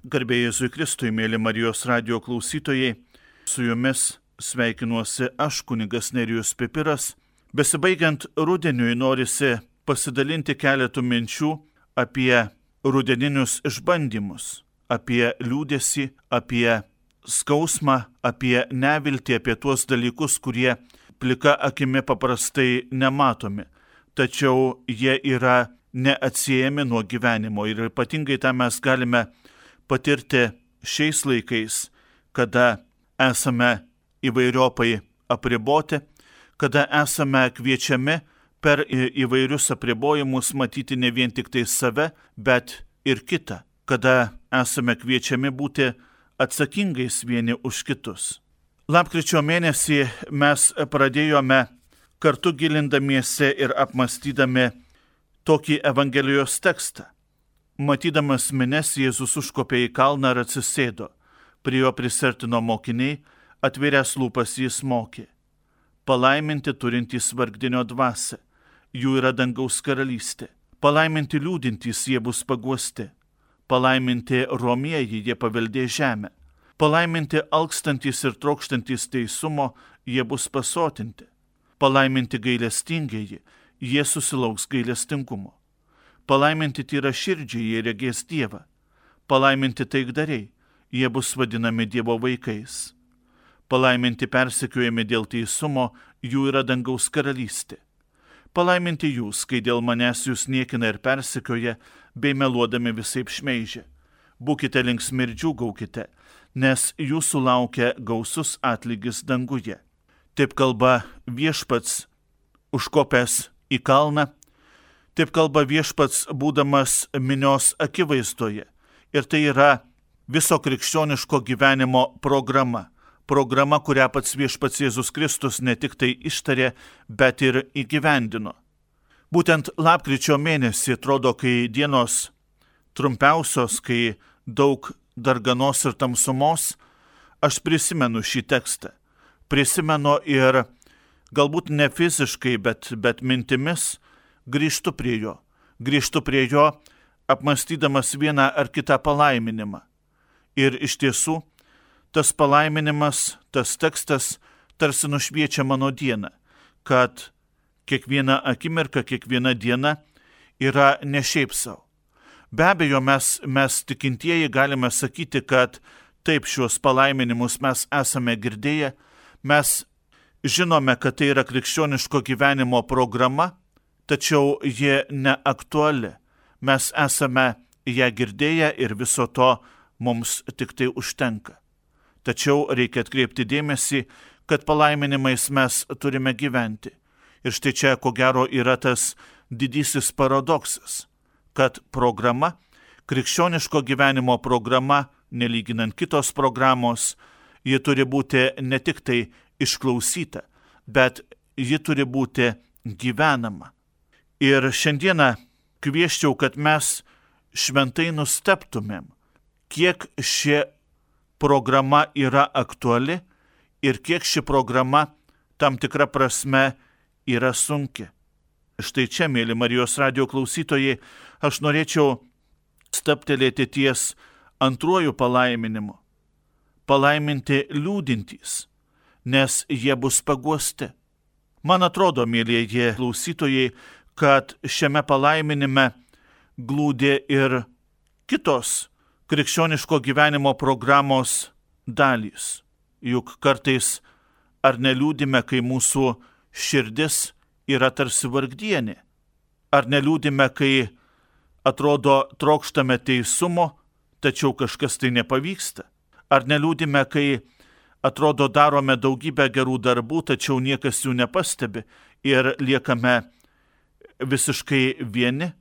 Garbėjai Jėzui Kristui, mėly Marijos radio klausytojai, su jumis sveikinuosi aš, kunigas Nerijus Pipiras. Besibaigiant rudeniui norisi pasidalinti keletų minčių apie rudeninius išbandymus, apie liūdėsi, apie skausmą, apie neviltį, apie tuos dalykus, kurie plika akimi paprastai nematomi, tačiau jie yra neatsiejami nuo gyvenimo ir ypatingai tą mes galime patirti šiais laikais, kada esame įvairiopai apriboti, kada esame kviečiami per įvairius apribojimus matyti ne vien tik tai save, bet ir kitą, kada esame kviečiami būti atsakingais vieni už kitus. Lapkričio mėnesį mes pradėjome kartu gilindamiesi ir apmastydami tokį Evangelijos tekstą. Matydamas mines, Jėzus užkopė į kalną ir atsisėdo. Prie jo prisertino mokiniai, atvėręs lūpas jis mokė. Palaiminti turintys vargdinio dvasę, jų yra dangaus karalystė. Palaiminti liūdintys jie bus paguosti. Palaiminti romieji jie paveldė žemę. Palaiminti alkstantys ir trokštantys teisumo jie bus pasotinti. Palaiminti gailestingieji, jie susilauks gailestingumo. Palaiminti tyra širdžiai, jie regės Dievą. Palaiminti taikdariai, jie bus vadinami Dievo vaikais. Palaiminti persekiojami dėl teisumo, jų yra dangaus karalystė. Palaiminti jūs, kai dėl manęs jūs niekina ir persekioja, bei meluodami visai šmeižia. Būkite linksmi ir džiūgaukite, nes jūsų laukia gausus atlygis danguje. Taip kalba viešpats, užkopęs į kalną Taip kalba viešpats būdamas minios akivaizdoje. Ir tai yra viso krikščioniško gyvenimo programa. Programa, kurią pats viešpats Jėzus Kristus ne tik tai ištarė, bet ir įgyvendino. Būtent lapkričio mėnesį atrodo, kai dienos trumpiausios, kai daug darganos ir tamsumos, aš prisimenu šį tekstą. Prisimenu ir galbūt ne fiziškai, bet, bet mintimis, grįžtu prie jo, grįžtu prie jo, apmastydamas vieną ar kitą palaiminimą. Ir iš tiesų, tas palaiminimas, tas tekstas tarsi nušviečia mano dieną, kad kiekviena akimirka, kiekviena diena yra ne šiaip savo. Be abejo, mes, mes tikintieji galime sakyti, kad taip šios palaiminimus mes esame girdėję, mes žinome, kad tai yra krikščioniško gyvenimo programa, tačiau ji neaktuali. Mes esame ją girdėję ir viso to mums tik tai užtenka. Tačiau reikia atkreipti dėmesį, kad palaiminimais mes turime gyventi. Ir štai čia ko gero yra tas didysis paradoksas, kad programa, krikščioniško gyvenimo programa, nelyginant kitos programos, ji turi būti ne tik tai išklausyta, bet ji turi būti gyvenama. Ir šiandieną kvieščiau, kad mes šventai nusteptumėm, kiek ši programa yra aktuali ir kiek ši programa tam tikra prasme yra sunki. Štai čia, mėly Marijos radio klausytojai, aš norėčiau staptelėti ties antruoju palaiminimu. Palaiminti liūdintys, nes jie bus paguosti. Man atrodo, mėlyje klausytojai, kad šiame palaiminime glūdė ir kitos krikščioniško gyvenimo programos dalys. Juk kartais ar neliūdime, kai mūsų širdis yra tarsi vargdienė? Ar neliūdime, kai atrodo trokštame teisumo, tačiau kažkas tai nepavyksta? Ar neliūdime, kai atrodo darome daugybę gerų darbų, tačiau niekas jų nepastebi ir liekame visiškai vieni?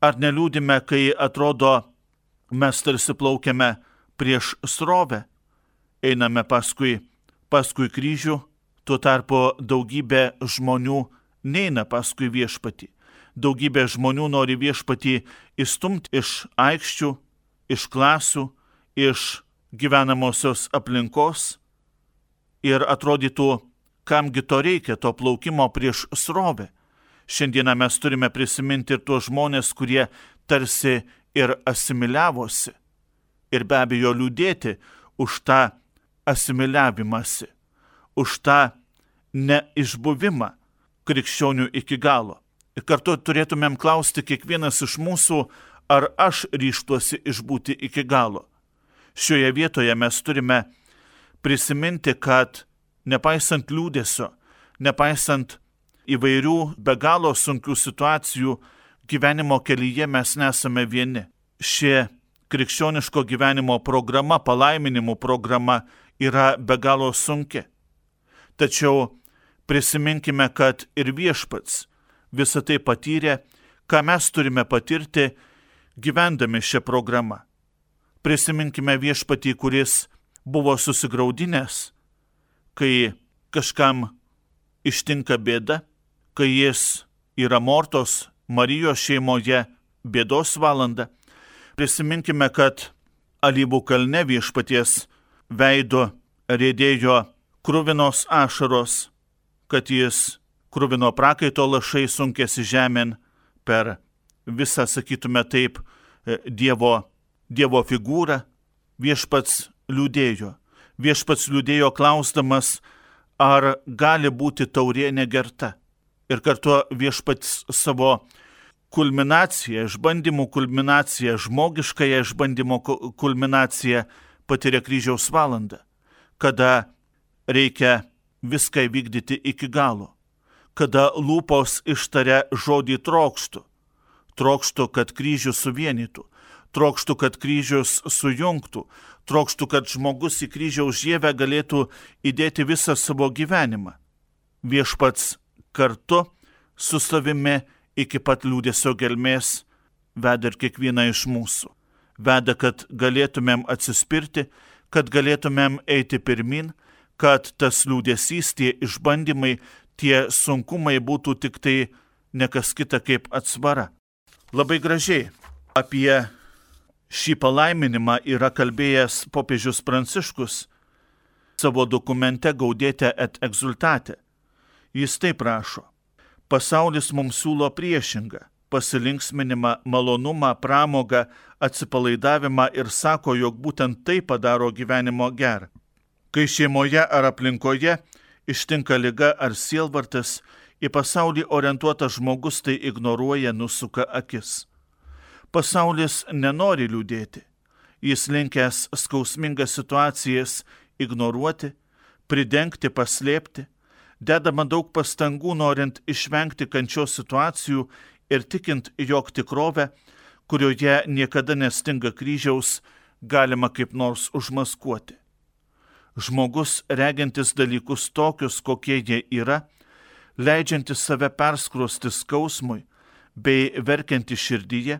Ar neliūdime, kai atrodo mes tarsi plaukiame prieš srovę, einame paskui, paskui kryžių, tuo tarpu daugybė žmonių neina paskui viešpatį. Daugybė žmonių nori viešpatį įstumti iš aikščių, iš klasių, iš gyvenamosios aplinkos ir atrodytų, kamgi to reikia, to plaukimo prieš srovę. Šiandieną mes turime prisiminti ir tuos žmonės, kurie tarsi ir asimiliavosi, ir be abejo liūdėti už tą asimiliavimąsi, už tą neišbuvimą krikščionių iki galo. Ir kartu turėtumėm klausti kiekvienas iš mūsų, ar aš ryštuosi išbūti iki galo. Šioje vietoje mes turime prisiminti, kad nepaisant liūdėsio, nepaisant įvairių be galo sunkių situacijų, gyvenimo kelyje mes nesame vieni. Šie krikščioniško gyvenimo programa, palaiminimų programa yra be galo sunki. Tačiau prisiminkime, kad ir viešpats visą tai patyrė, ką mes turime patirti gyvendami šią programą. Prisiminkime viešpatį, kuris buvo susigaudinęs, kai kažkam ištinka bėda, kai jis yra mortos Marijos šeimoje bėdos valanda. Prisiminkime, kad alyvų kalne viešpaties veido rėdėjo krūvinos ašaros, kad jis krūvino prakaito lašai sunkėsi žemėn per visą, sakytume taip, e, Dievo, dievo figūrą, viešpats liūdėjo. Viešpats liūdėjo klausdamas, ar gali būti taurė negerta. Ir kartu viešpats savo kulminaciją, išbandymų kulminaciją, žmogiškąją išbandymo kulminaciją patiria kryžiaus valandą, kada reikia viską vykdyti iki galo, kada lūpos ištaria žodį trokštų, trokštų, kad kryžius suvienytų, trokštų, kad kryžius sujungtų, trokštų, kad žmogus į kryžiaus žievę galėtų įdėti visą savo gyvenimą. Viešpats kartu su savimi iki pat liūdėsio gelmės veda ir kiekvieną iš mūsų. Veda, kad galėtumėm atsispirti, kad galėtumėm eiti pirmin, kad tas liūdėsys, tie išbandymai, tie sunkumai būtų tik tai nekas kita kaip atsvara. Labai gražiai apie šį palaiminimą yra kalbėjęs popiežius Pranciškus savo dokumente Gaudėte et exultate. Jis taip rašo. Pasaulis mums siūlo priešingą - pasilinksminimą, malonumą, pramogą, atsipalaidavimą ir sako, jog būtent tai padaro gyvenimo gerą. Kai šeimoje ar aplinkoje ištinka lyga ar sielvartas, į pasaulį orientuotas žmogus tai ignoruoja, nusuka akis. Pasaulis nenori liūdėti. Jis linkęs skausmingas situacijas ignoruoti, pridengti, paslėpti dedama daug pastangų norint išvengti kančios situacijų ir tikint, jog tikrovę, kurioje niekada nestinga kryžiaus, galima kaip nors užmaskuoti. Žmogus, regintis dalykus tokius, kokie jie yra, leidžiantis save perskrosti skausmui bei verkianti širdyje,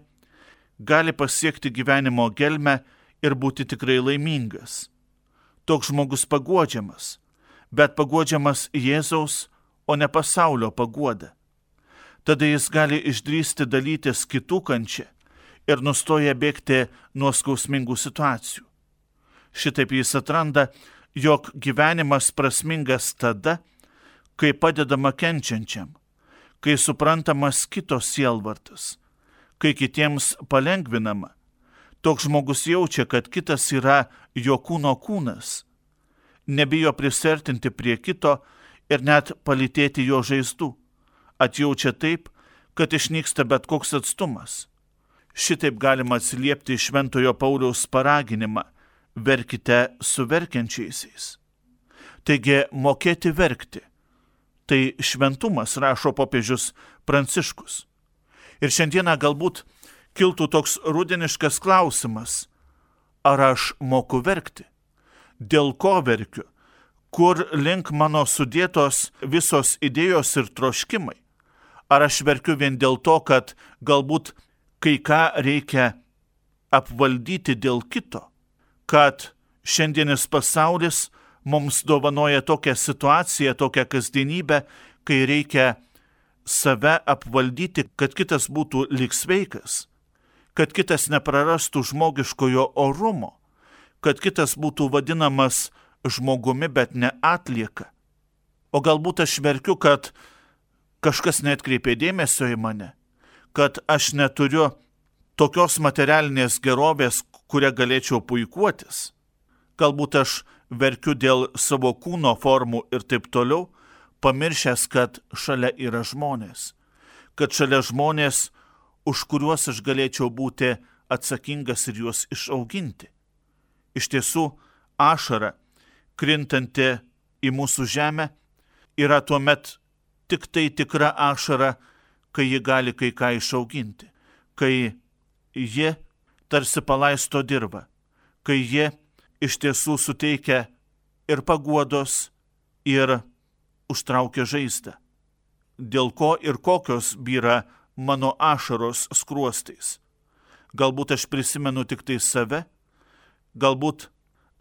gali pasiekti gyvenimo gelmę ir būti tikrai laimingas. Toks žmogus paguodžiamas, bet paguodžiamas Jėzaus, o ne pasaulio paguoda. Tada jis gali išdrysti dalytis kitų kančią ir nustoja bėgti nuo skausmingų situacijų. Šitaip jis atranda, jog gyvenimas prasmingas tada, kai padedama kenčiančiam, kai suprantamas kitos sielvartas, kai kitiems palengvinama. Toks žmogus jaučia, kad kitas yra jo kūno kūnas nebijo prisertinti prie kito ir net palitėti jo žaizdų. Atjaučia taip, kad išnyksta bet koks atstumas. Šitaip galima atsiliepti iš Šventojo Pauliaus paraginimą - verkite su verkiančiaisiais. Taigi mokėti verkti. Tai šventumas, rašo popiežius Pranciškus. Ir šiandieną galbūt kiltų toks rudeniškas klausimas - ar aš moku verkti? Dėl ko verkiu, kur link mano sudėtos visos idėjos ir troškimai. Ar aš verkiu vien dėl to, kad galbūt kai ką reikia apvaldyti dėl kito, kad šiandienis pasaulis mums dovanoja tokią situaciją, tokią kasdienybę, kai reikia save apvaldyti, kad kitas būtų liksveikas, kad kitas neprarastų žmogiškojo orumo, kad kitas būtų vadinamas žmogumi, bet ne atlieka. O galbūt aš verkiu, kad kažkas netkreipė dėmesio į mane, kad aš neturiu tokios materialinės gerovės, kurią galėčiau puikuotis. Galbūt aš verkiu dėl savo kūno formų ir taip toliau, pamiršęs, kad šalia yra žmonės. Kad šalia žmonės, už kuriuos aš galėčiau būti atsakingas ir juos išauginti. Iš tiesų, ašara, krintanti į mūsų žemę, yra tuomet tik tai tikra ašara, kai ji gali kai ką išauginti, kai ji tarsi palaisto dirba, kai ji iš tiesų suteikia ir paguodos, ir užtraukia žaizdą. Dėl ko ir kokios byra mano ašaros skruostais. Galbūt aš prisimenu tik tai save, galbūt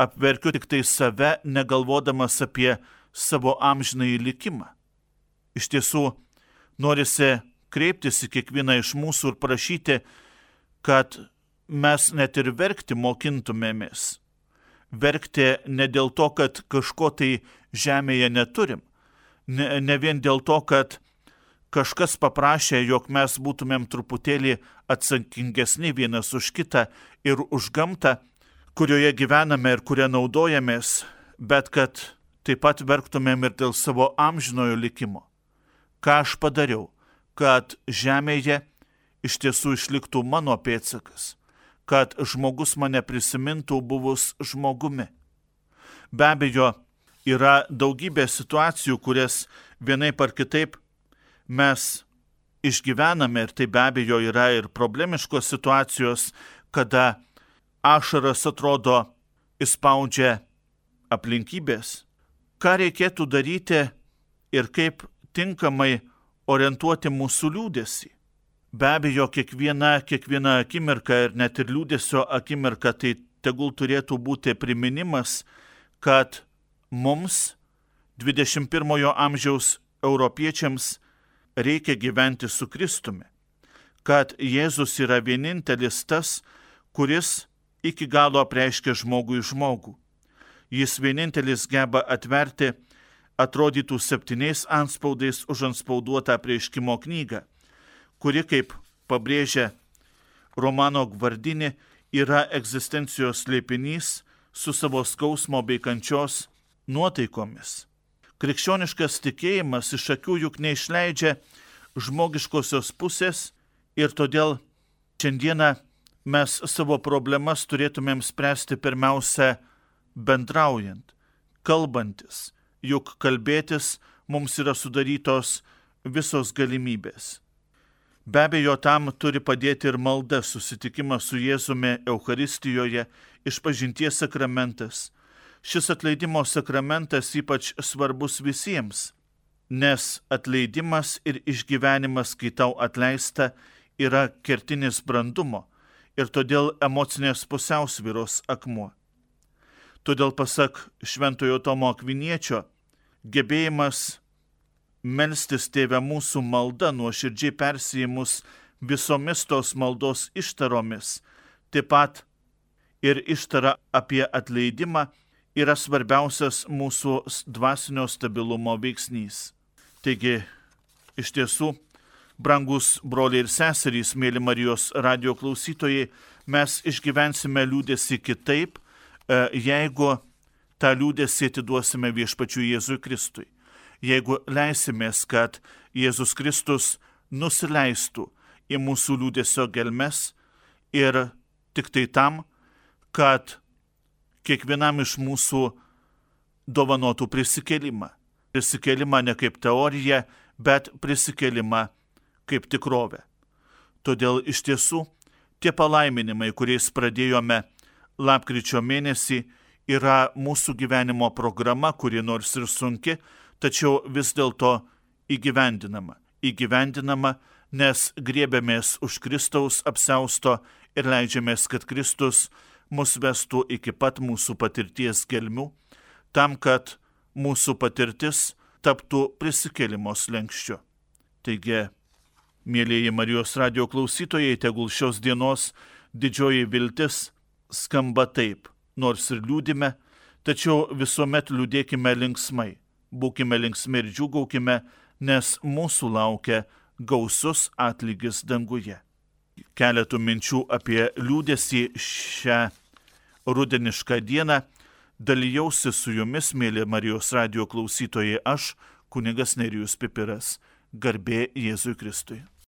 apverkiu tik tai save, negalvodamas apie savo amžinai likimą. Iš tiesų, norisi kreiptis į kiekvieną iš mūsų ir prašyti, kad mes net ir verkti mokintumėmės. Verkti ne dėl to, kad kažko tai žemėje neturim, ne, ne vien dėl to, kad kažkas paprašė, jog mes būtumėm truputėlį atsakingesni vienas už kitą ir už gamtą, kurioje gyvename ir kurią naudojamės, bet kad taip pat verktumėm ir dėl savo amžinojo likimo. Ką aš padariau, kad žemėje iš tiesų išliktų mano pėtsakas, kad žmogus mane prisimintų buvus žmogumi. Be abejo, yra daugybė situacijų, kurias vienai par kitaip mes išgyvename ir tai be abejo yra ir problemiškos situacijos, kada ašaras atrodo įspaudžia aplinkybės. Ką reikėtų daryti ir kaip tinkamai orientuoti mūsų liūdėsi. Be abejo, kiekviena, kiekviena akimirka ir net ir liūdėsio akimirka tai tegul turėtų būti priminimas, kad mums 21 amžiaus europiečiams reikia gyventi su Kristumi, kad Jėzus yra vienintelis tas, kuris iki galo apreiškia žmogui žmogų. Jis vienintelis geba atverti atrodytų septyniais anspaudais užanspauduotą prieškimo knygą kuri, kaip pabrėžia Romano Gvardinė, yra egzistencijos slėpinys su savo skausmo bei kančios nuotaikomis. Krikščioniškas tikėjimas iš akių juk neišleidžia žmogiškosios pusės ir todėl šiandieną mes savo problemas turėtumėm spręsti pirmiausia bendraujant, kalbantis, juk kalbėtis mums yra sudarytos visos galimybės. Be abejo, tam turi padėti ir malda, susitikimas su Jėzumi Euharistijoje, išpažinties sakramentas. Šis atleidimo sakramentas ypač svarbus visiems, nes atleidimas ir išgyvenimas, kai tau atleista, yra kertinis brandumo ir todėl emocinės pusiausvyros akmuo. Todėl pasak Šventojo Tomo Akviniečio, gebėjimas melstis tėvę mūsų malda nuoširdžiai persijimus visomis tos maldos ištaromis, taip pat ir ištara apie atleidimą yra svarbiausias mūsų dvasinio stabilumo veiksnys. Taigi, iš tiesų, brangus broliai ir seserys, mėly Marijos radio klausytojai, mes išgyvensime liūdėsi kitaip, e, jeigu tą liūdėsi atiduosime viešpačiu Jėzui Kristui jeigu leisimės, kad Jėzus Kristus nusileistų į mūsų liūdėsio gelmes ir tik tai tam, kad kiekvienam iš mūsų dovanotų prisikelimą. Prisikelimą ne kaip teoriją, bet prisikelimą kaip tikrovę. Todėl iš tiesų tie palaiminimai, kuriais pradėjome lapkričio mėnesį, yra mūsų gyvenimo programa, kuri nors ir sunki, tačiau vis dėlto įgyvendinama. Įgyvendinama, nes griebėmės už Kristaus apsausto ir leidžiamės, kad Kristus mus vestų iki pat mūsų patirties gelmių, tam, kad mūsų patirtis taptų prisikelimo slengščiu. Taigi, mėlyjeji Marijos radio klausytojai, tegul šios dienos didžioji viltis skamba taip, nors ir liūdime, tačiau visuomet liūdėkime linksmai būkime linksmi ir džiugaukime, nes mūsų laukia gausus atlygis danguje. keletų minčių apie liūdėsi šią rudenišką dieną. Dalyjausi su jumis, mėly Marijos radio klausytojai, aš, kunigas Nerijus Pipiras. Garbė Jėzui Kristui.